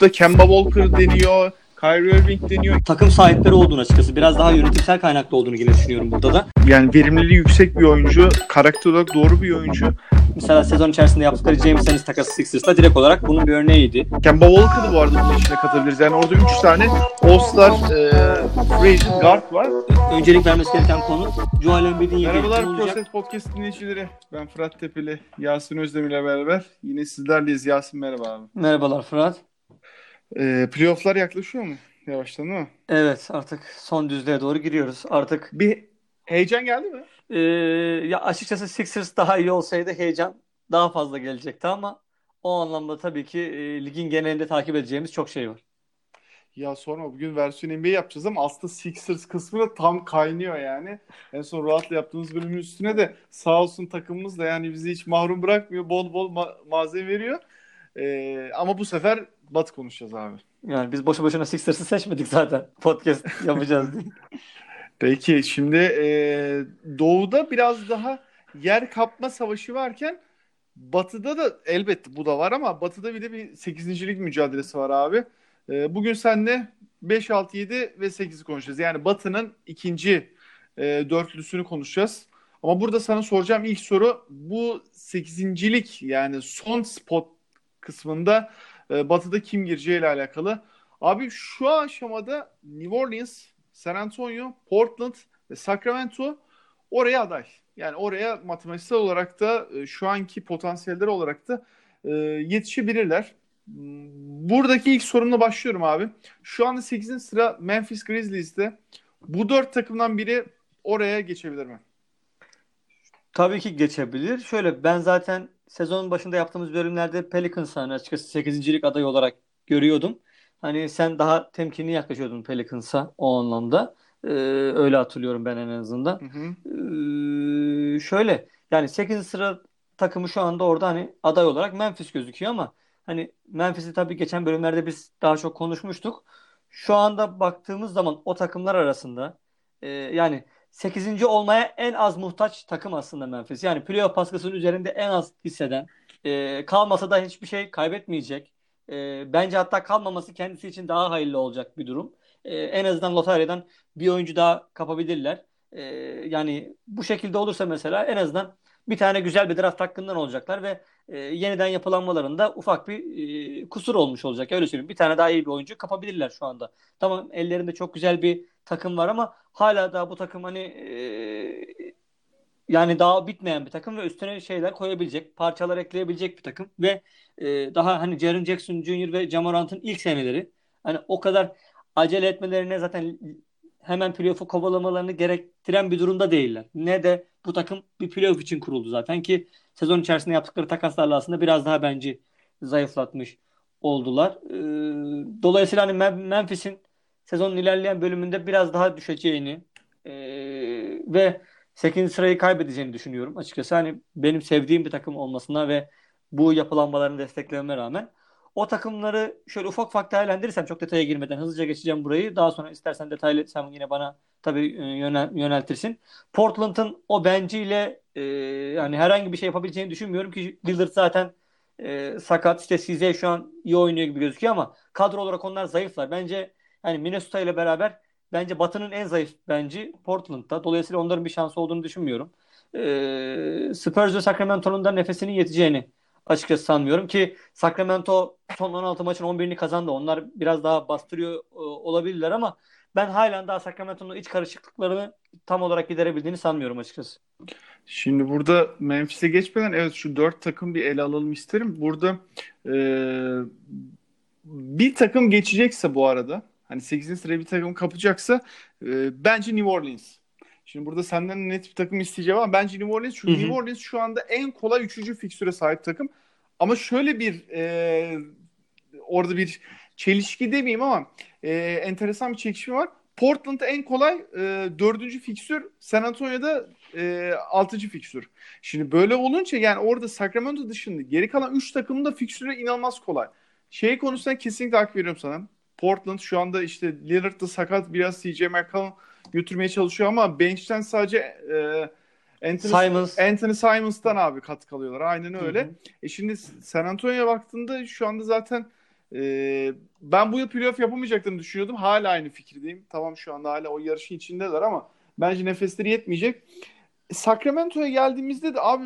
da Kemba Walker deniyor. Kyrie Irving deniyor. Takım sahipleri olduğunu açıkçası. Biraz daha yönetimsel kaynaklı olduğunu yine düşünüyorum burada da. Yani verimliliği yüksek bir oyuncu. Karakter olarak doğru bir oyuncu. Mesela sezon içerisinde yaptıkları James Ennis takası Sixers'la direkt olarak bunun bir örneğiydi. Kemba Walker'ı bu arada bunun içine katabiliriz. Yani orada 3 tane All-Star e, free agent guard var. Öncelik vermesi gereken konu Joel Embiid'in yeri Merhabalar? Proses Podcast dinleyicileri. Ben Fırat Tepeli, Yasin Özdemir ile beraber. Yine sizlerleyiz. Yasin merhaba abi. Merhabalar Fırat. E, playofflar yaklaşıyor mu? Yavaştan değil mi? Evet artık son düzlüğe doğru giriyoruz. Artık Bir heyecan geldi mi? Ee, ya açıkçası Sixers daha iyi olsaydı heyecan daha fazla gelecekti ama o anlamda tabii ki e, ligin genelinde takip edeceğimiz çok şey var. Ya sonra bugün versiyon NBA yapacağız ama aslında Sixers kısmı da tam kaynıyor yani. En son rahatla yaptığımız bölümün üstüne de sağ olsun takımımız da yani bizi hiç mahrum bırakmıyor. Bol bol ma- malzeme veriyor. Ee, ama bu sefer Batı konuşacağız abi. Yani biz boşu boşuna Sixers'ı seçmedik zaten podcast yapacağız diye. Peki şimdi e, Doğu'da biraz daha yer kapma savaşı varken Batı'da da elbette bu da var ama Batı'da bir de bir 8. lig mücadelesi var abi. E, bugün seninle 5, 6, 7 ve 8'i konuşacağız. Yani Batı'nın ikinci e, dörtlüsünü konuşacağız. Ama burada sana soracağım ilk soru bu 8. lig yani son spot kısmında e, Batı'da kim gireceğiyle alakalı. Abi şu aşamada New Orleans, San Antonio, Portland ve Sacramento oraya aday. Yani oraya matematiksel olarak da e, şu anki potansiyelleri olarak da e, yetişebilirler. Hmm, Buradaki ilk sorumla başlıyorum abi. Şu anda 8. sıra Memphis Grizzlies'te. Bu dört takımdan biri oraya geçebilir mi? Tabii ki geçebilir. Şöyle ben zaten sezonun başında yaptığımız bölümlerde Pelicans'ı hani açıkçası 8. lig adayı olarak görüyordum. Hani sen daha temkinli yaklaşıyordun Pelicans'a o anlamda. Ee, öyle hatırlıyorum ben en azından. Hı hı. Ee, şöyle yani 8. sıra takımı şu anda orada hani aday olarak Memphis gözüküyor ama hani Memphis'i tabii geçen bölümlerde biz daha çok konuşmuştuk. Şu anda baktığımız zaman o takımlar arasında e, yani 8. olmaya en az muhtaç takım aslında Memphis. Yani playoff baskısının üzerinde en az hisseden e, kalmasa da hiçbir şey kaybetmeyecek. E, bence hatta kalmaması kendisi için daha hayırlı olacak bir durum. E, en azından lotaryadan bir oyuncu daha kapabilirler. E, yani bu şekilde olursa mesela en azından bir tane güzel bir draft hakkından olacaklar ve e, yeniden yapılanmalarında ufak bir e, kusur olmuş olacak. Öyle söyleyeyim. Bir tane daha iyi bir oyuncu kapabilirler şu anda. Tamam ellerinde çok güzel bir takım var ama hala daha bu takım hani e, yani daha bitmeyen bir takım ve üstüne şeyler koyabilecek, parçalar ekleyebilecek bir takım ve e, daha hani Jaren Jackson Jr. ve Ja Morant'ın ilk seneleri hani o kadar acele etmelerine zaten hemen playoff'u kovalamalarını gerektiren bir durumda değiller. Ne de bu takım bir playoff için kuruldu zaten ki sezon içerisinde yaptıkları takaslarla aslında biraz daha bence zayıflatmış oldular. Ee, dolayısıyla hani Mem- Memphis'in sezonun ilerleyen bölümünde biraz daha düşeceğini e, ve 8. sırayı kaybedeceğini düşünüyorum açıkçası. Hani benim sevdiğim bir takım olmasına ve bu yapılanmalarını desteklememe rağmen o takımları şöyle ufak ufak değerlendirirsem çok detaya girmeden hızlıca geçeceğim burayı. Daha sonra istersen detaylı sen yine bana tabii e, yönel- yöneltirsin. Portland'ın o benciyle e, yani herhangi bir şey yapabileceğini düşünmüyorum ki Lillard zaten e, sakat. İşte CZ şu an iyi oynuyor gibi gözüküyor ama kadro olarak onlar zayıflar. Bence yani Minnesota ile beraber bence Batı'nın en zayıf bence Portland'da. Dolayısıyla onların bir şansı olduğunu düşünmüyorum. E, Spurs ve Sacramento'nun da nefesinin yeteceğini açıkçası sanmıyorum ki Sacramento son 16 maçın 11'ini kazandı. Onlar biraz daha bastırıyor e, olabilirler ama ben halen daha Sacramento'nun iç karışıklıklarını tam olarak giderebildiğini sanmıyorum açıkçası. Şimdi burada Memphis'e geçmeden evet şu dört takım bir ele alalım isterim. Burada e, bir takım geçecekse bu arada hani 8. sıraya bir takım kapacaksa e, bence New Orleans. Şimdi burada senden net bir takım isteyeceğim ama bence New Orleans çünkü Hı hı. New Orleans şu anda en kolay üçüncü fikstüre sahip takım. Ama şöyle bir e, orada bir çelişki demeyeyim ama e, enteresan bir çekişme var. Portland'da en kolay e, dördüncü fikstür, San Antonio'da e, altıncı fikstür. Şimdi böyle olunca yani orada Sacramento dışında geri kalan üç takımın da fikstürü inanılmaz kolay. Şey konusunda kesinlikle hak veriyorum sana. Portland şu anda işte Lillard da sakat biraz CJ McCollum götürmeye çalışıyor ama bench'ten sadece e, Anthony, Simons. Anthony Simons'tan abi katkı alıyorlar. Aynen öyle. Hı hı. E şimdi San Antonio'ya baktığında şu anda zaten Ee, ben bu yıl playoff yapamayacaklarını düşünüyordum. Hala aynı fikirdeyim. Tamam şu anda hala o yarışın içindeler ama bence nefesleri yetmeyecek. Sacramento'ya geldiğimizde de abi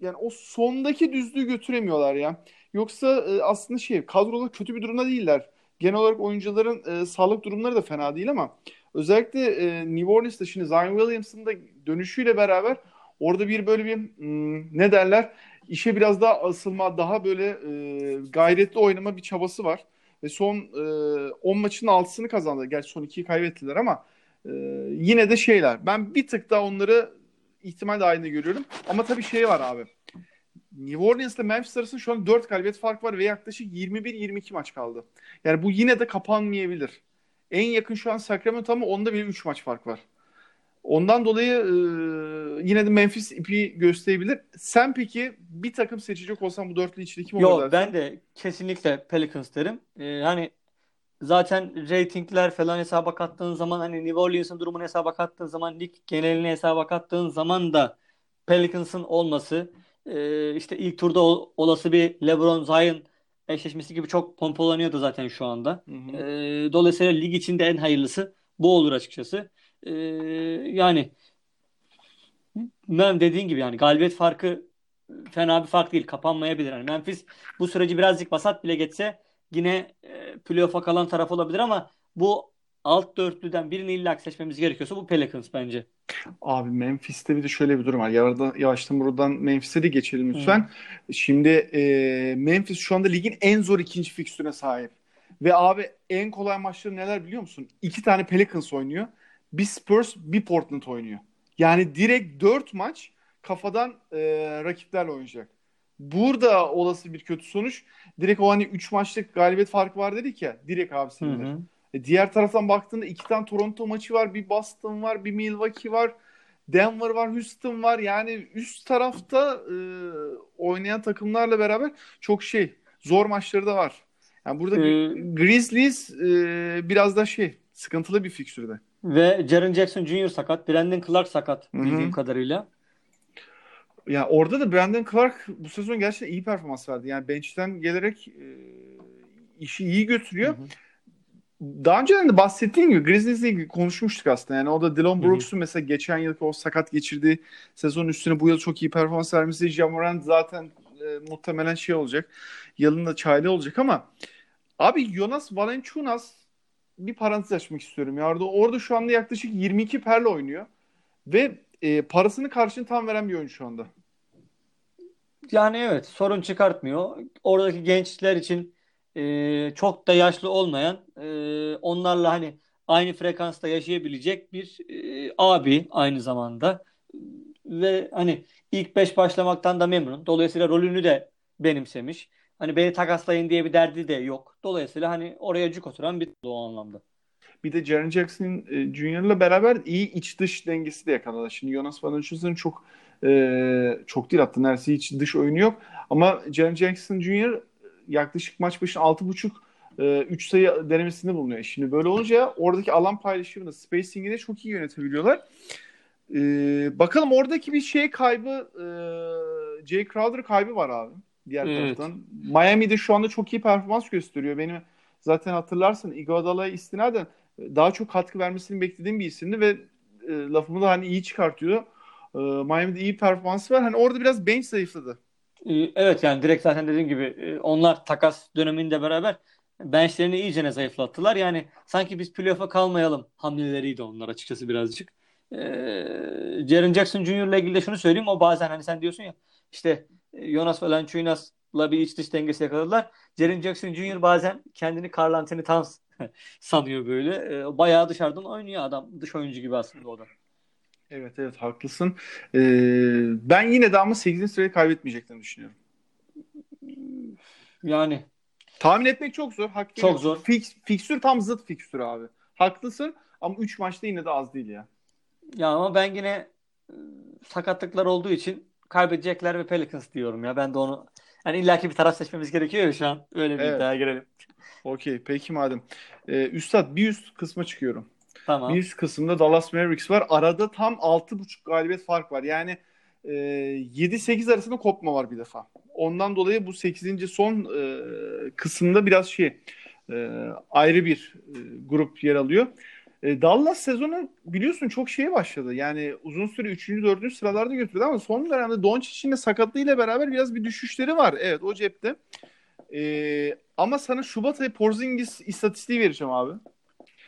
yani o sondaki düzlüğü götüremiyorlar ya. Yoksa e, aslında şey kadroda kötü bir durumda değiller. Genel olarak oyuncuların e, sağlık durumları da fena değil ama özellikle e, New Orleans'ta şimdi Zion Williamson'ın da dönüşüyle beraber orada bir böyle bir hmm, ne derler işe biraz daha asılma, daha böyle e, gayretli oynama bir çabası var. Ve son e, 10 maçın 6'sını kazandı. Gerçi son 2'yi kaybettiler ama e, yine de şeyler. Ben bir tık daha onları ihtimal dahilinde görüyorum. Ama tabii şey var abi. New Orleans'la Memphis arasında şu an 4 galibiyet fark var ve yaklaşık 21-22 maç kaldı. Yani bu yine de kapanmayabilir. En yakın şu an Sacramento ama onda bile 3 maç fark var. Ondan dolayı e, yine de Memphis ipi gösterebilir. Sen peki bir takım seçecek olsan bu dörtlü içinde kim olur Yok ben de kesinlikle Pelicans derim. Ee, hani zaten reytingler falan hesaba kattığın zaman hani New Orleans'ın durumunu hesaba kattığın zaman lig genelini hesaba kattığın zaman da Pelicans'ın olması e, işte ilk turda ol, olası bir LeBron Zion eşleşmesi gibi çok pompalanıyordu zaten şu anda. Hı hı. E, dolayısıyla lig içinde en hayırlısı bu olur açıkçası. E, yani dediğin gibi yani galibiyet farkı fena bir fark değil. Kapanmayabilir. Yani Memphis bu süreci birazcık basat bile geçse yine e, playoff'a kalan taraf olabilir ama bu alt dörtlüden birini illa seçmemiz gerekiyorsa bu Pelicans bence. Abi Memphis'te bir de şöyle bir durum var. Yarada, yavaştan buradan Memphis'e de geçelim lütfen. Hmm. Şimdi e, Memphis şu anda ligin en zor ikinci fikstürüne sahip. Ve abi en kolay maçları neler biliyor musun? İki tane Pelicans oynuyor. Bir Spurs, bir Portland oynuyor. Yani direkt dört maç kafadan e, rakiplerle oynayacak. Burada olası bir kötü sonuç direkt o hani 3 maçlık galibiyet farkı var dedik ya direkt abi. E, diğer taraftan baktığında iki tane Toronto maçı var, bir Boston var, bir Milwaukee var, Denver var, Houston var. Yani üst tarafta e, oynayan takımlarla beraber çok şey zor maçları da var. Yani burada ee, Grizzlies e, biraz da şey sıkıntılı bir fikstürde. Ve Jaren Jackson Jr. sakat, Brandon Clark sakat bildiğim Hı-hı. kadarıyla. Ya orada da Brandon Clark bu sezon gerçekten iyi performans verdi. Yani bench'ten gelerek e, işi iyi götürüyor. Hı hı. Daha önceden de bahsettiğim gibi Grizzlies'le ilgili konuşmuştuk aslında. Yani o da Dylan Brooks'un mesela geçen yıl o sakat geçirdiği sezon üstüne bu yıl çok iyi performans vermesi. Jamorant zaten e, muhtemelen şey olacak. Yılın da çaylı olacak ama abi Jonas Valanciunas bir parantez açmak istiyorum. Ya orada, orada şu anda yaklaşık 22 perle oynuyor. Ve e, parasını karşını tam veren bir oyuncu şu anda. Yani evet sorun çıkartmıyor. Oradaki gençler için e, çok da yaşlı olmayan e, onlarla hani aynı frekansta yaşayabilecek bir e, abi aynı zamanda ve hani ilk beş başlamaktan da memnun. Dolayısıyla rolünü de benimsemiş. Hani beni takaslayın diye bir derdi de yok. Dolayısıyla hani oraya cuk oturan bir o anlamda. Bir de Jaren Jackson e, Jr.'la beraber iyi iç dış dengesi de yakaladı. Şimdi Jonas Valancius'un çok e, çok değil hatta neredeyse hiç dış oyunu yok. Ama Jaren Jackson Jr. yaklaşık maç başına 6.5 e, 3 sayı denemesinde bulunuyor. Şimdi böyle olunca oradaki alan paylaşımını, spacing'i de çok iyi yönetebiliyorlar. Ee, bakalım oradaki bir şey kaybı e, Jay Crowder kaybı var abi diğer evet. taraftan. Miami'de şu anda çok iyi performans gösteriyor. Benim zaten hatırlarsın Iguodala'ya istinaden daha çok katkı vermesini beklediğim bir isimdi ve e, lafımı da hani iyi çıkartıyor. E, Miami'de iyi performans var. Hani orada biraz bench zayıfladı. E, evet yani direkt zaten dediğim gibi e, onlar takas döneminde beraber benchlerini iyice zayıflattılar. Yani sanki biz playoff'a kalmayalım hamleleriydi onlar açıkçası birazcık. Ee, Jaren Jackson Jr. ile ilgili de şunu söyleyeyim. O bazen hani sen diyorsun ya işte Jonas Valanciunas'la bir iç dış dengesi yakaladılar. Jaren Jackson Jr. bazen kendini Carl Anthony Towns sanıyor böyle. E, bayağı dışarıdan oynuyor adam. Dış oyuncu gibi aslında o da. Evet evet haklısın. Ee, ben yine de ama 8. sırayı kaybetmeyeceklerini düşünüyorum. Yani tahmin etmek çok zor. Hak çok zor. Fix, fikstür tam zıt fikstür abi. Haklısın ama 3 maçta yine de az değil ya. Ya ama ben yine e, sakatlıklar olduğu için kaybedecekler ve Pelicans diyorum ya. Ben de onu hani illaki bir taraf seçmemiz gerekiyor ya şu an. Öyle bir evet. iddiaya girelim. Okey peki madem. Ee, Üstad bir üst kısma çıkıyorum. Tamam. Bir üst kısımda Dallas Mavericks var. Arada tam 6.5 galibiyet fark var. Yani e, 7-8 arasında kopma var bir defa. Ondan dolayı bu 8. son e, kısımda biraz şey e, ayrı bir e, grup yer alıyor. E, Dallas sezonu biliyorsun çok şeye başladı. Yani uzun süre 3. 4. sıralarda götürdü ama son dönemde Doncic'in de sakatlığıyla beraber biraz bir düşüşleri var. Evet o cepte. E, ama sana Şubat ayı Porzingis istatistiği vereceğim abi.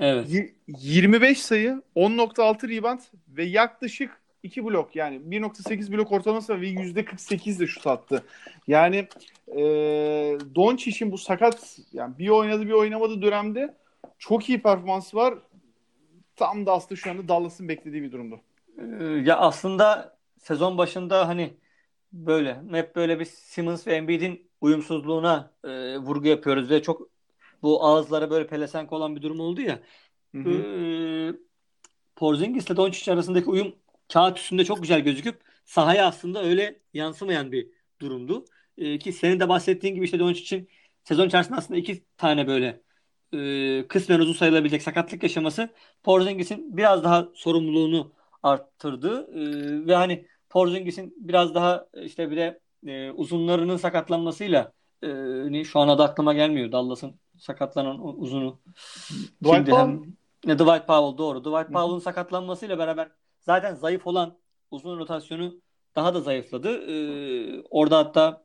Evet. Y- 25 sayı, 10.6 rebound ve yaklaşık 2 blok yani 1.8 blok ortalaması ve %48 de şut attı. Yani e, Doncic'in bu sakat yani bir oynadı bir oynamadı dönemde çok iyi performansı var. Tam da aslında şu anda Dallas'ın beklediği bir durumdu. Ee, Ya aslında sezon başında hani böyle hep böyle bir Simmons ve Embiid'in uyumsuzluğuna e, vurgu yapıyoruz ve çok bu ağızlara böyle pelesenk olan bir durum oldu ya. Hı hı. Ee, Porzingis ile Doncic arasındaki uyum kağıt üstünde çok güzel gözüküp sahaya aslında öyle yansımayan bir durumdu. Ee, ki senin de bahsettiğin gibi işte Doncic'in sezon içerisinde aslında iki tane böyle e, kısmen uzun sayılabilecek sakatlık yaşaması Porzingis'in biraz daha sorumluluğunu arttırdı. Ee, ve hani Porzingis'in biraz daha işte bir de e, uzunlarının sakatlanmasıyla e, hani şu an adı aklıma gelmiyor. Dallas'ın sakatlanan uzunu. Dwight Şimdi Powell. hem ne Dwight Powell doğru. Dwight. Powell'ın sakatlanmasıyla beraber zaten zayıf olan uzun rotasyonu daha da zayıfladı. Ee, orada hatta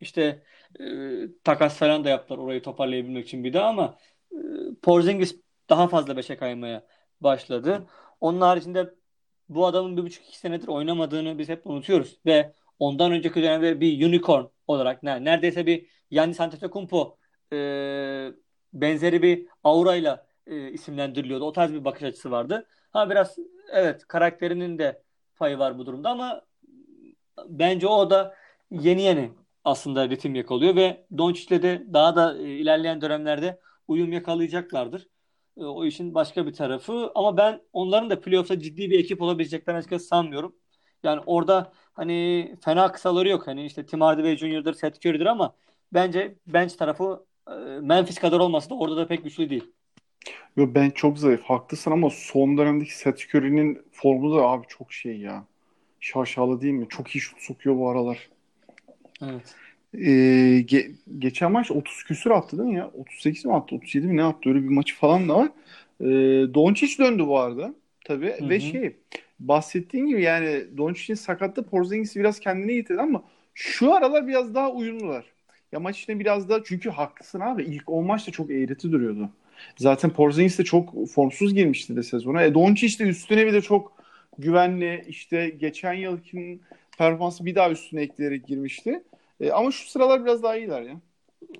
işte e, takas falan da yaptılar orayı toparlayabilmek için bir daha ama e, Porzingis daha fazla beşe kaymaya başladı. Onun haricinde bu adamın bir buçuk iki senedir oynamadığını biz hep unutuyoruz ve ondan önceki dönemde bir unicorn olarak ne- neredeyse bir Giannis Antetokounmpo e, benzeri bir aurayla e, isimlendiriliyordu. O tarz bir bakış açısı vardı. Ha biraz evet karakterinin de payı var bu durumda ama bence o da yeni yeni aslında ritim yakalıyor ve Doncic'le de daha da e, ilerleyen dönemlerde uyum yakalayacaklardır. E, o işin başka bir tarafı ama ben onların da playoff'ta ciddi bir ekip olabileceklerini açıkçası sanmıyorum. Yani orada hani fena kısaları yok. Hani işte Tim Hardaway Jr.'dır, Seth Curry'dir ama bence bench tarafı e, Memphis kadar olmasa da orada da pek güçlü değil. Yo, ben çok zayıf. Haklısın ama son dönemdeki Seth Curry'nin formu da abi çok şey ya. Şaşalı değil mi? Çok iyi şut sokuyor bu aralar. Evet. Ee, ge- geçen maç 30 küsür attı değil mi ya? 38 mi attı? 37 mi ne attı? Öyle bir maçı falan da var. Ee, Doncic döndü bu arada. Tabii. Hı Ve şey bahsettiğin gibi yani Doncic'in sakatlığı Porzingis'i biraz kendine getirdi ama şu aralar biraz daha uyumlular. Ya maç içinde biraz daha çünkü haklısın abi. İlk 10 maçta çok eğreti duruyordu. Zaten Porzingis de çok formsuz girmişti de sezona. E Doncic de üstüne bir de çok güvenli işte geçen yılkin performansı bir daha üstüne ekleyerek girmişti. E, ama şu sıralar biraz daha iyiler ya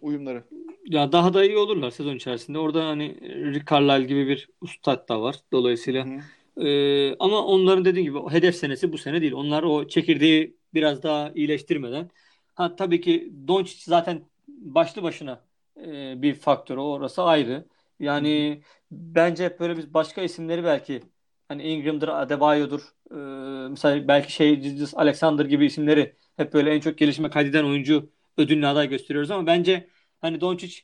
uyumları. Ya daha da iyi olurlar sezon içerisinde. Orada hani Rick Carlisle gibi bir ustad da var. Dolayısıyla Hı. Ee, ama onların dediğim gibi hedef senesi bu sene değil. Onlar o çekirdeği biraz daha iyileştirmeden. Ha tabii ki Doncic zaten başlı başına e, bir faktör. Orası ayrı. Yani bence hep böyle biz başka isimleri belki hani Ingram'dır, Adebayo'dur. e, mesela belki şey Alexander gibi isimleri hep böyle en çok gelişme kaydeden oyuncu ödülüne aday gösteriyoruz ama bence hani Doncic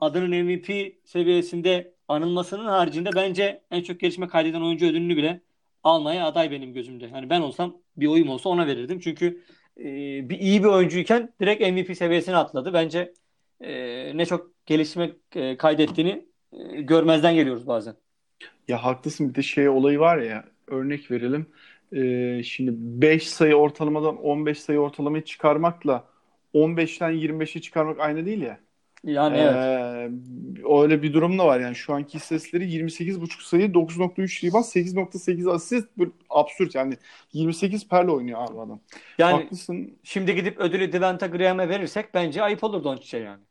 adının MVP seviyesinde anılmasının haricinde bence en çok gelişme kaydeden oyuncu ödülünü bile almaya aday benim gözümde. Hani ben olsam bir oyum olsa ona verirdim. Çünkü e, bir iyi bir oyuncuyken direkt MVP seviyesine atladı. Bence e, ne çok gelişme e, kaydettiğini e, görmezden geliyoruz bazen. Ya haklısın bir de şey olayı var ya örnek verelim. E, şimdi 5 sayı ortalamadan 15 sayı ortalamayı çıkarmakla 15'ten 25'e çıkarmak aynı değil ya. Yani evet. Ee, öyle bir durum da var yani şu anki istatistikleri 28.5 sayı 9.3 rebound 8.8 asist bu absürt yani 28 perle oynuyor abi adam. Yani Haklısın. şimdi gidip ödülü Devonta Graham'e verirsek bence ayıp olur Doncic'e yani.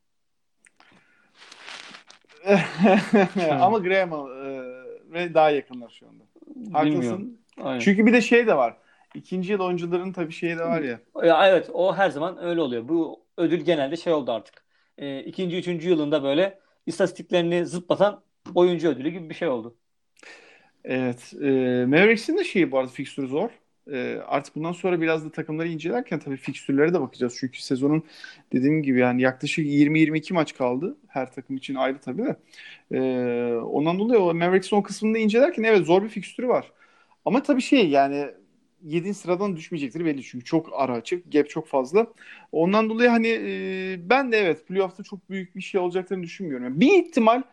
Ama Graham e, ve daha yakınlar şu anda. Bilmiyorum. Aynen. Çünkü bir de şey de var. İkinci yıl oyuncuların tabii şeyi de var ya. Ya evet o her zaman öyle oluyor. Bu ödül genelde şey oldu artık. E, ikinci, üçüncü yılında böyle istatistiklerini zıplatan oyuncu ödülü gibi bir şey oldu. Evet. E, Mavericks'in de şeyi bu arada fikstürü zor. E, artık bundan sonra biraz da takımları incelerken tabii fikstürlere de bakacağız. Çünkü sezonun dediğim gibi yani yaklaşık 20-22 maç kaldı. Her takım için ayrı tabii de. E, ondan dolayı o Mavericks'in o kısmını da incelerken evet zor bir fikstürü var. Ama tabii şey yani 7. sıradan düşmeyecektir belli çünkü çok ara açık, gap çok fazla. Ondan dolayı hani e, ben de evet playoff'ta çok büyük bir şey olacaklarını düşünmüyorum. Yani bir ihtimal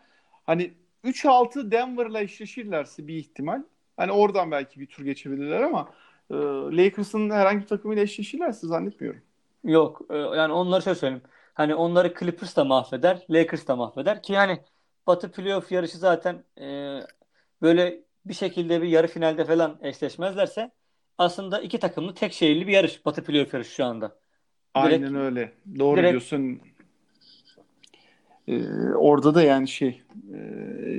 hani 3-6 Denver'la eşleşirlerse bir ihtimal. Hani oradan belki bir tur geçebilirler ama e, Lakers'ın herhangi bir takımıyla eşleşirlerse zannetmiyorum. Yok e, yani onları şöyle söyleyeyim. Hani onları Clippers da mahveder, Lakers da mahveder ki yani Batı playoff yarışı zaten e, böyle bir şekilde bir yarı finalde falan eşleşmezlerse aslında iki takımlı tek şehirli bir yarış Batı playoff yarışı şu anda. Aynen Direkt- öyle. Doğru direkt- diyorsun. Ee, orada da yani şey e,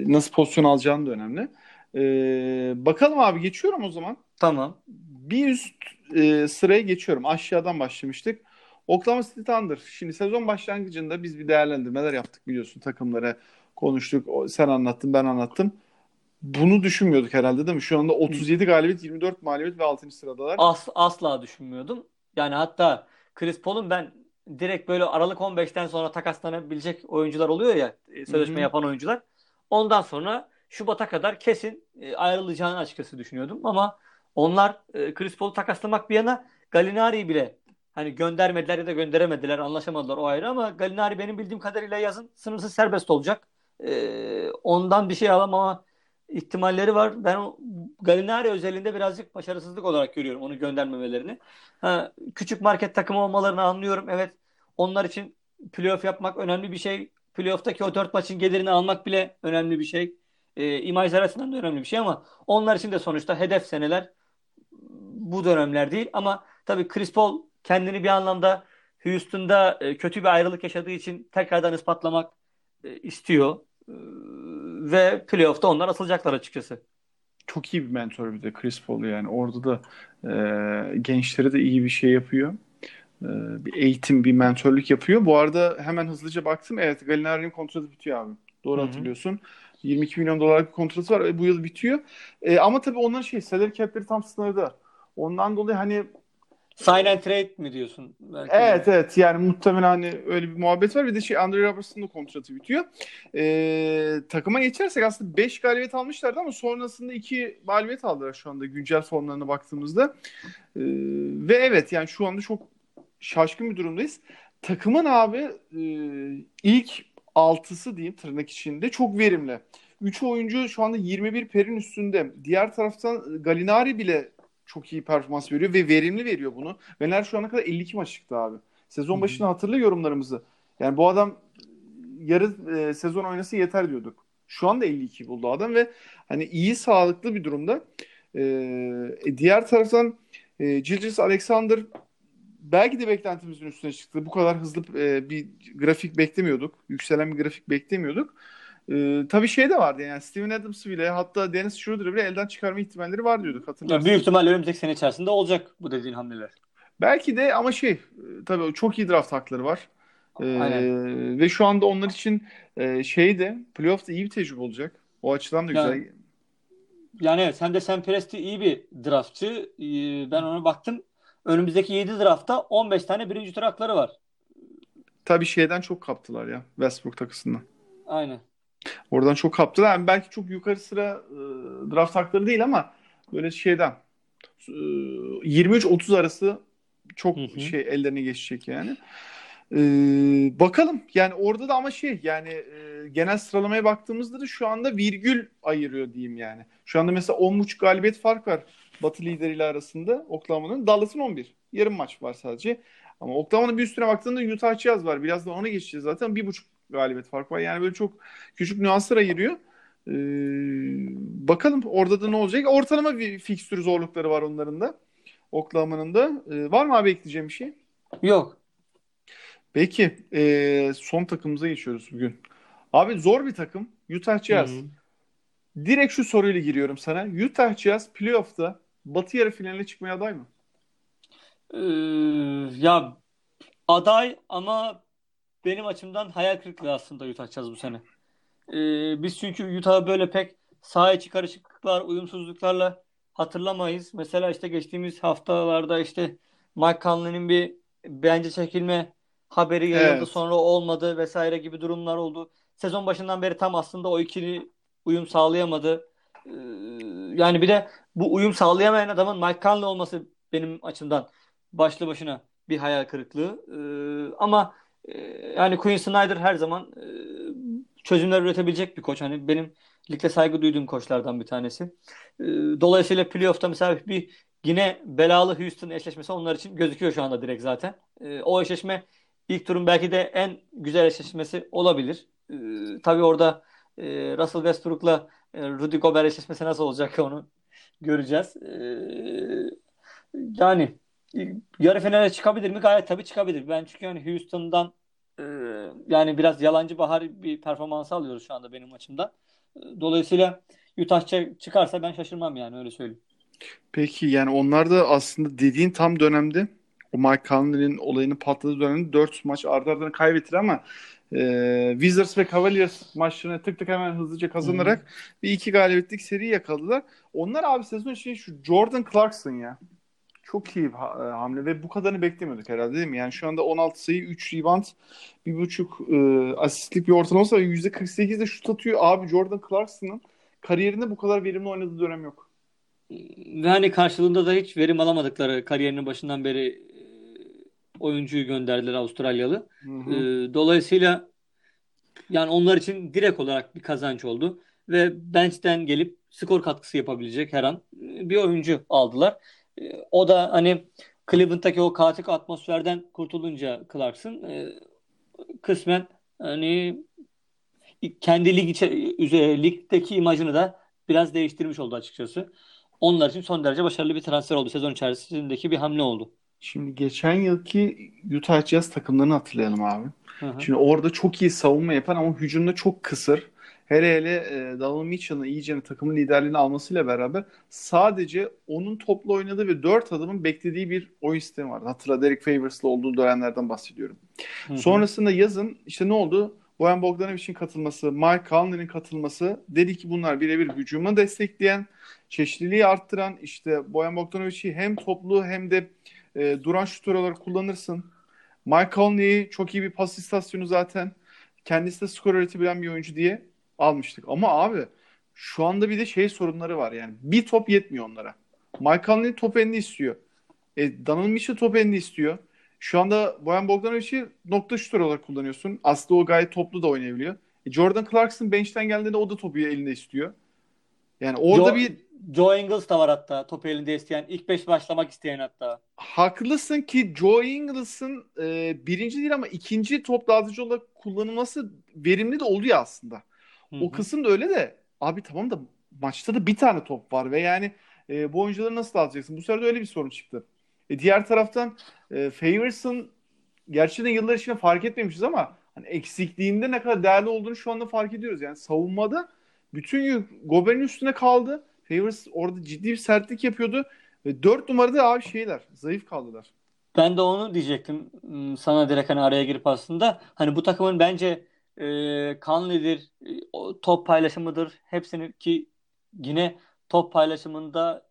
nasıl pozisyon alacağın da önemli. Ee, bakalım abi geçiyorum o zaman. Tamam. Bir üst e, sıraya geçiyorum. Aşağıdan başlamıştık. Oklahoma City Thunder. Şimdi sezon başlangıcında biz bir değerlendirmeler yaptık biliyorsun. Takımları konuştuk. Sen anlattın, ben anlattım. Bunu düşünmüyorduk herhalde değil mi? Şu anda 37 galibiyet, 24 mağlubiyet ve 6. sıradalar. As, asla düşünmüyordum. Yani hatta Chris Paul'un ben direkt böyle Aralık 15'ten sonra takaslanabilecek oyuncular oluyor ya e, sözleşme Hı hı. yapan oyuncular. Ondan sonra Şubat'a kadar kesin e, ayrılacağını açıkçası düşünüyordum ama onlar e, Chris Paul'u takaslamak bir yana Gallinari'yi bile hani göndermediler ya da gönderemediler anlaşamadılar o ayrı ama Gallinari benim bildiğim kadarıyla yazın sınırsız serbest olacak. Ondan bir şey alamama ihtimalleri var. Ben o Gallinari özelinde birazcık başarısızlık olarak görüyorum onu göndermemelerini. Ha, küçük market takımı olmalarını anlıyorum. Evet onlar için playoff yapmak önemli bir şey. Playoff'taki o dört maçın gelirini almak bile önemli bir şey. E, imaj arasından da önemli bir şey ama onlar için de sonuçta hedef seneler bu dönemler değil. Ama tabii Chris Paul kendini bir anlamda Houston'da e, kötü bir ayrılık yaşadığı için tekrardan ispatlamak e, istiyor. E, ve playoff'ta onlar atılacaklar açıkçası. Çok iyi bir mentor bir de Chris Paul yani. Orada da e, gençlere de iyi bir şey yapıyor. E, bir eğitim, bir mentorluk yapıyor. Bu arada hemen hızlıca baktım. Evet Gallinari'nin kontratı bitiyor abi. Doğru Hı hı. hatırlıyorsun. 22 milyon dolarlık bir kontratı var ve bu yıl bitiyor. E, ama tabii onların şey salary cap'leri tam sınırda. Ondan dolayı hani And trade mi diyorsun? Belki Evet evet yani muhtemelen hani öyle bir muhabbet var. Bir de şey Andre Robertson'ın da kontratı bitiyor. Ee, takıma geçersek aslında 5 galibiyet almışlardı ama sonrasında 2 galibiyet aldılar şu anda güncel formlarına baktığımızda. Ee, ve evet yani şu anda çok şaşkın bir durumdayız. Takımın abi e, ilk altısı diyeyim tırnak içinde çok verimli. 3 oyuncu şu anda 21 perin üstünde. Diğer taraftan Gallinari bile çok iyi performans veriyor ve verimli veriyor bunu. Fener şu ana kadar 52 maç çıktı abi. Sezon başında hatırla yorumlarımızı. Yani bu adam yarı e, sezon oynası yeter diyorduk. Şu anda 52 buldu adam ve hani iyi sağlıklı bir durumda. E, e, diğer taraftan e, Gilgis Alexander belki de beklentimizin üstüne çıktı. Bu kadar hızlı e, bir grafik beklemiyorduk. Yükselen bir grafik beklemiyorduk. Ee, tabii şey de vardı yani Steven Adams bile hatta Dennis Schroeder'ı bile elden çıkarma ihtimalleri var diyorduk hatırlarsın. büyük ihtimalle önümüzdeki sene içerisinde olacak bu dediğin hamleler. Belki de ama şey e, tabii çok iyi draft hakları var. Ee, Aynen. ve şu anda onlar için e, şey de playoff'ta iyi bir tecrübe olacak. O açıdan da Yani- güzel. Yani evet hem de Sam Presti iyi bir draftçı. Ee, Ben ona baktım. Önümüzdeki 7 draftta 15 tane birinci tur hakları var. Tabii şeyden çok kaptılar ya Westbrook takısından. Aynen. Oradan çok kaptılar. Yani belki çok yukarı sıra e, draft hakları değil ama böyle şeyden e, 23-30 arası çok Hı hı. şey ellerine geçecek yani. E, bakalım yani orada da ama şey yani e, genel sıralamaya baktığımızda da şu anda virgül ayırıyor diyeyim yani. Şu anda mesela 10.5 galibiyet fark var Batı lideriyle arasında Oklahoma'nın. Dallas'ın 11. Yarım maç var sadece. Ama Oklahoma'nın bir üstüne baktığında Utah Jazz var. Biraz da ona geçeceğiz zaten. Bir buçuk galibiyet fark var. Yani böyle çok küçük nüanslar ayırıyor. Ee, bakalım orada da ne olacak. Ortalama bir fikstür zorlukları var onların da. Oklahoma'nın da. Ee, var mı abi ekleyeceğim bir şey? Yok. Peki. ee, son takımımıza geçiyoruz bugün. Abi zor bir takım. Utah Jazz. Hı hı. Direkt şu soruyla giriyorum sana. Utah Jazz playoff'ta Batı yarı finaline çıkmaya aday mı? Ee, ya aday ama benim açımdan hayal kırıklığı aslında Utah Jazz bu sene. Ee, biz çünkü Utah'ı böyle pek saha içi karışıklıklar, uyumsuzluklarla hatırlamayız. Mesela işte geçtiğimiz haftalarda işte Mike Conley'nin bir bence çekilme haberi yayıldı Evet. sonra olmadı vesaire gibi durumlar oldu. Sezon başından beri tam aslında o ikili uyum sağlayamadı. Ee, yani bir de bu uyum sağlayamayan adamın Mike Conley olması benim açımdan başlı başına bir hayal kırıklığı. Ee, ama yani Quinn Snyder her zaman e, çözümler üretebilecek bir koç. Hani benim ligde saygı duyduğum koçlardan bir tanesi. Ee, dolayısıyla playoff'ta mesela bir yine belalı Houston eşleşmesi onlar için gözüküyor şu anda direkt zaten. Ee, o eşleşme ilk turun belki de en güzel eşleşmesi olabilir. Ee, tabii orada e, Russell Westbrook'la e, Rudy Gobert eşleşmesi nasıl olacak onu göreceğiz. Ee, yani yarı finale çıkabilir mi? Gayet tabii çıkabilir. Ben çünkü yani Houston'dan e, yani biraz yalancı bahar bir performans alıyoruz şu anda benim açımdan. Dolayısıyla Utah çıkarsa ben şaşırmam yani öyle söyleyeyim. Peki yani onlar da aslında dediğin tam dönemde o Mike Conley'nin olayını patladığı dönemde 4 maç ardı ardına kaybettiler ama e, Wizards ve Cavaliers maçlarını tık tık hemen hızlıca kazanarak Hı-hı. bir iki galibiyetlik seri yakaladılar. Onlar abi sezon için şu Jordan Clarkson ya. Çok iyi bir e, hamle ve bu kadarını beklemiyorduk herhalde değil mi? Yani şu anda 16 sayı, 3 rebound, 1.5 e, asistlik bir ortalaması var. %48'de şut atıyor. Abi Jordan Clarkson'ın kariyerinde bu kadar verimli oynadığı dönem yok. Ve hani karşılığında da hiç verim alamadıkları kariyerinin başından beri e, oyuncuyu gönderdiler Avustralyalı. Hı hı. E, dolayısıyla yani onlar için direkt olarak bir kazanç oldu. Ve bench'ten gelip skor katkısı yapabilecek her an bir oyuncu aldılar. O da hani Cleveland'daki o kaotik atmosferden kurtulunca Clarkson e, kısmen hani kendi lig içe, ligdeki imajını da biraz değiştirmiş oldu açıkçası. Onlar için son derece başarılı bir transfer oldu. Sezon içerisindeki bir hamle oldu. Şimdi geçen yılki Utah Jazz takımlarını hatırlayalım abi. Hı hı. Şimdi orada çok iyi savunma yapan ama hücumda çok kısır. Hele hele e, Donovan Mitchell'ın iyice takımın liderliğini almasıyla beraber sadece onun toplu oynadığı ve dört adamın beklediği bir oyun sistemi vardı. Hatırla Derek Favors'la olduğu dönemlerden bahsediyorum. Hı hı. Sonrasında yazın işte ne oldu? Boyan Bogdanovic'in katılması, Mike Conley'nin katılması dedi ki bunlar birebir hücumu destekleyen, çeşitliliği arttıran işte Boyan Bogdanovic'i hem toplu hem de e, duran şutör olarak kullanırsın. Mike Conley çok iyi bir pas istasyonu zaten. Kendisi de skor üretebilen bir oyuncu diye almıştık. Ama abi şu anda bir de şey sorunları var yani. Bir top yetmiyor onlara. Mike Conley top elini istiyor. E, Donovan Mitchell top elini istiyor. Şu anda Boyan Bogdanovic'i nokta şutör olarak kullanıyorsun. Aslında o gayet toplu da oynayabiliyor. E, Jordan Clarkson bench'ten geldiğinde o da topu elinde istiyor. Yani orada Joe, bir Joe Ingles da var hatta topu elinde isteyen. ilk beş başlamak isteyen hatta. Haklısın ki Joe Ingles'ın e, birinci değil ama ikinci top dağıtıcı olarak kullanılması verimli de oluyor aslında. Hı-hı. O kısım da öyle de abi tamam da maçta da bir tane top var ve yani e, bu oyuncuları nasıl alacaksın? Bu sefer de öyle bir sorun çıktı. E, diğer taraftan e, Favors'ın gerçekten yıllar içinde fark etmemişiz ama hani eksikliğinde ne kadar değerli olduğunu şu anda fark ediyoruz. Yani savunmada bütün yük Gober'in üstüne kaldı. Favors orada ciddi bir sertlik yapıyordu. Ve 4 numarada abi şeyler zayıf kaldılar. Ben de onu diyecektim hmm, sana direkt hani araya girip aslında. Hani bu takımın bence e, Kanli'dir, e, top paylaşımıdır. Hepsini ki yine top paylaşımında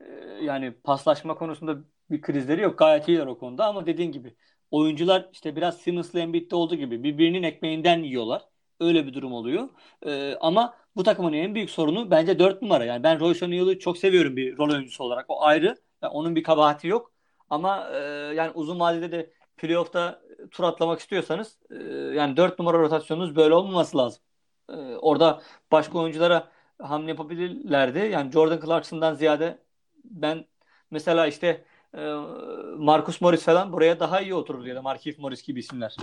e, yani paslaşma konusunda bir krizleri yok. Gayet iyiler o konuda ama dediğin gibi oyuncular işte biraz Simmons'la Embiid'de olduğu gibi birbirinin ekmeğinden yiyorlar. Öyle bir durum oluyor. E, ama bu takımın en büyük sorunu bence 4 numara. Yani ben Royce O'Neal'ı çok seviyorum bir rol oyuncusu olarak. O ayrı. Yani onun bir kabahati yok. Ama e, yani uzun vadede de playoff'ta tur atlamak istiyorsanız e, yani 4 numara rotasyonunuz böyle olmaması lazım. E, orada başka oyunculara hamle yapabilirlerdi. Yani Jordan Clarkson'dan ziyade ben mesela işte e, Marcus Morris falan buraya daha iyi oturur ya da Markieff Morris gibi isimler.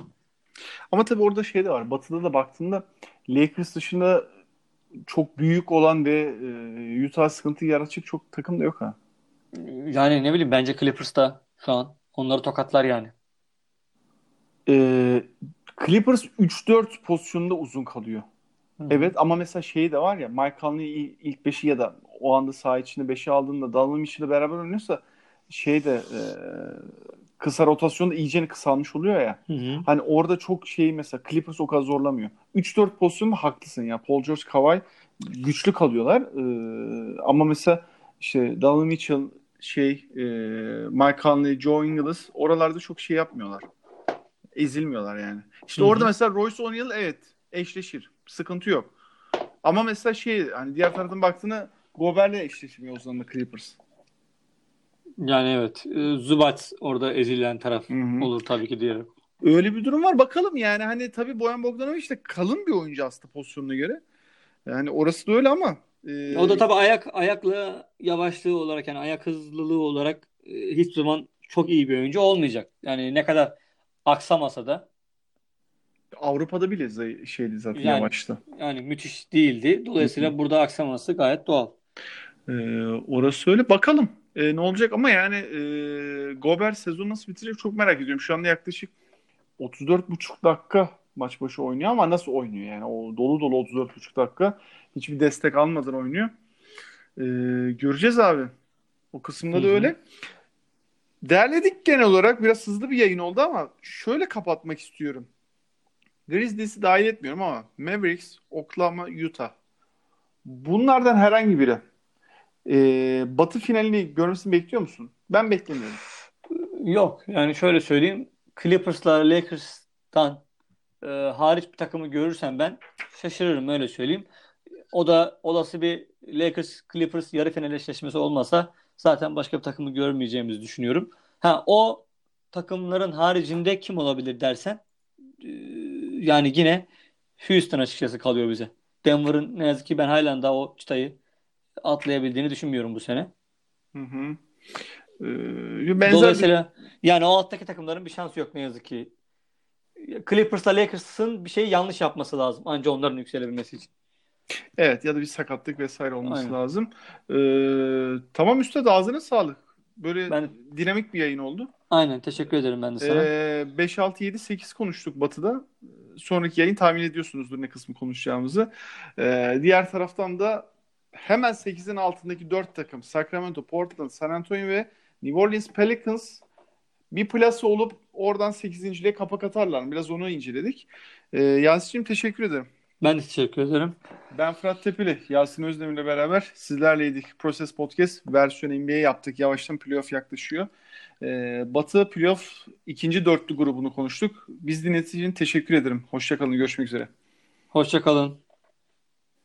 Ama tabii orada şey de var. Batı'da da baktığında Lakers dışında çok büyük olan ve e, Utah sıkıntı yaratacak çok takım da yok ha. Yani ne bileyim bence Clippers da şu an onları tokatlar yani. Ee, Clippers 3-4 pozisyonunda uzun kalıyor. Hı. Evet ama mesela şey de var ya Mike Conley ilk 5'i ya da o anda saha içinde 5'i aldığında Donovan Mitchell'le beraber oynuyorsa şey de e, kısa rotasyonda iyice kısalmış oluyor ya. Hı hı. Hani orada çok şey mesela Clippers o kadar zorlamıyor. 3-4 pozisyonda haklısın ya. Paul George, Kawhi güçlü kalıyorlar. Ee, ama mesela işte Donovan Mitchell şey e, Mike Conley, Joe Ingles oralarda çok şey yapmıyorlar. Ezilmiyorlar yani. İşte Hı-hı. orada mesela Royce O'Neal evet eşleşir. Sıkıntı yok. Ama mesela şey hani diğer taraftan baktığında Gober'le eşleşmiyor o zaman da Clippers. Yani evet. e, Zubac orada ezilen taraf Hı hı. olur tabii ki diyelim. Öyle bir durum var. Bakalım yani hani tabii Boyan Bogdanovic de kalın bir oyuncu aslında pozisyonuna göre. Yani orası da öyle ama e, O da tabii ayak ayakla yavaşlığı olarak yani ayak hızlılığı olarak e, hiç zaman çok iyi bir oyuncu olmayacak. Yani ne kadar aksamasa da Avrupa'da bile şeydi zaten Yani- yavaştı. yani müthiş değildi. Dolayısıyla burada aksamaması gayet doğal. E, orası öyle. Bakalım e, ne olacak ama yani e, Gober sezon nasıl bitirecek çok merak ediyorum. Şu anda yaklaşık 34,5 dakika maç başı oynuyor ama nasıl oynuyor yani o dolu dolu 34,5 dakika hiçbir destek almadan oynuyor. E, göreceğiz abi. O kısımda Hı da öyle. Derledik genel olarak biraz hızlı bir yayın oldu ama şöyle kapatmak istiyorum. Grizzlies'i dahil etmiyorum ama Mavericks, Oklahoma, Utah. Bunlardan herhangi biri e, Batı finalini görmesini bekliyor musun? Ben beklemiyorum. Yok yani şöyle söyleyeyim. Clippers'la Lakers'tan e, hariç bir takımı görürsem ben şaşırırım öyle söyleyeyim. O da olası bir Lakers Clippers yarı final eşleşmesi olmasa zaten başka bir takımı görmeyeceğimizi düşünüyorum. Ha o takımların haricinde kim olabilir dersen e, yani yine Houston açıkçası kalıyor bize. Denver'ın ne yazık ki ben halen daha o çıtayı atlayabildiğini düşünmüyorum bu sene. Hı hı. Ee, benzer Dolayısıyla yani o alttaki takımların bir şansı yok ne yazık ki. Clippers'la Lakers'ın bir şey yanlış yapması lazım. Anca onların yükselebilmesi için. Evet ya da bir sakatlık vesaire olması Aynen. lazım. Ee, tamam üstad ağzına sağlık. Böyle Ben- dinamik bir yayın oldu. Aynen teşekkür ederim ben de sana. Ee, 5 6 7 8 konuştuk Batı'da. Sonraki yayın tahmin ediyorsunuzdur ne kısmı konuşacağımızı. Ee, diğer taraftan da hemen 8'in altındaki 4 takım Sacramento, Portland, San Antonio ve New Orleans Pelicans bir plası olup oradan 8.liğe kapak atarlar? Biraz onu inceledik. Ee, Yasin'cim teşekkür ederim. Ben de teşekkür ederim. Ben Fırat Tepeli, Yasin Özdemir'le beraber sizlerleydik. Proses Podcast versiyon NBA yaptık. Yavaştan playoff yaklaşıyor. Ee, Batı playoff ikinci dörtlü grubunu konuştuk. Biz dinlediğiniz için teşekkür ederim. Hoşçakalın, görüşmek üzere. Hoşça kalın.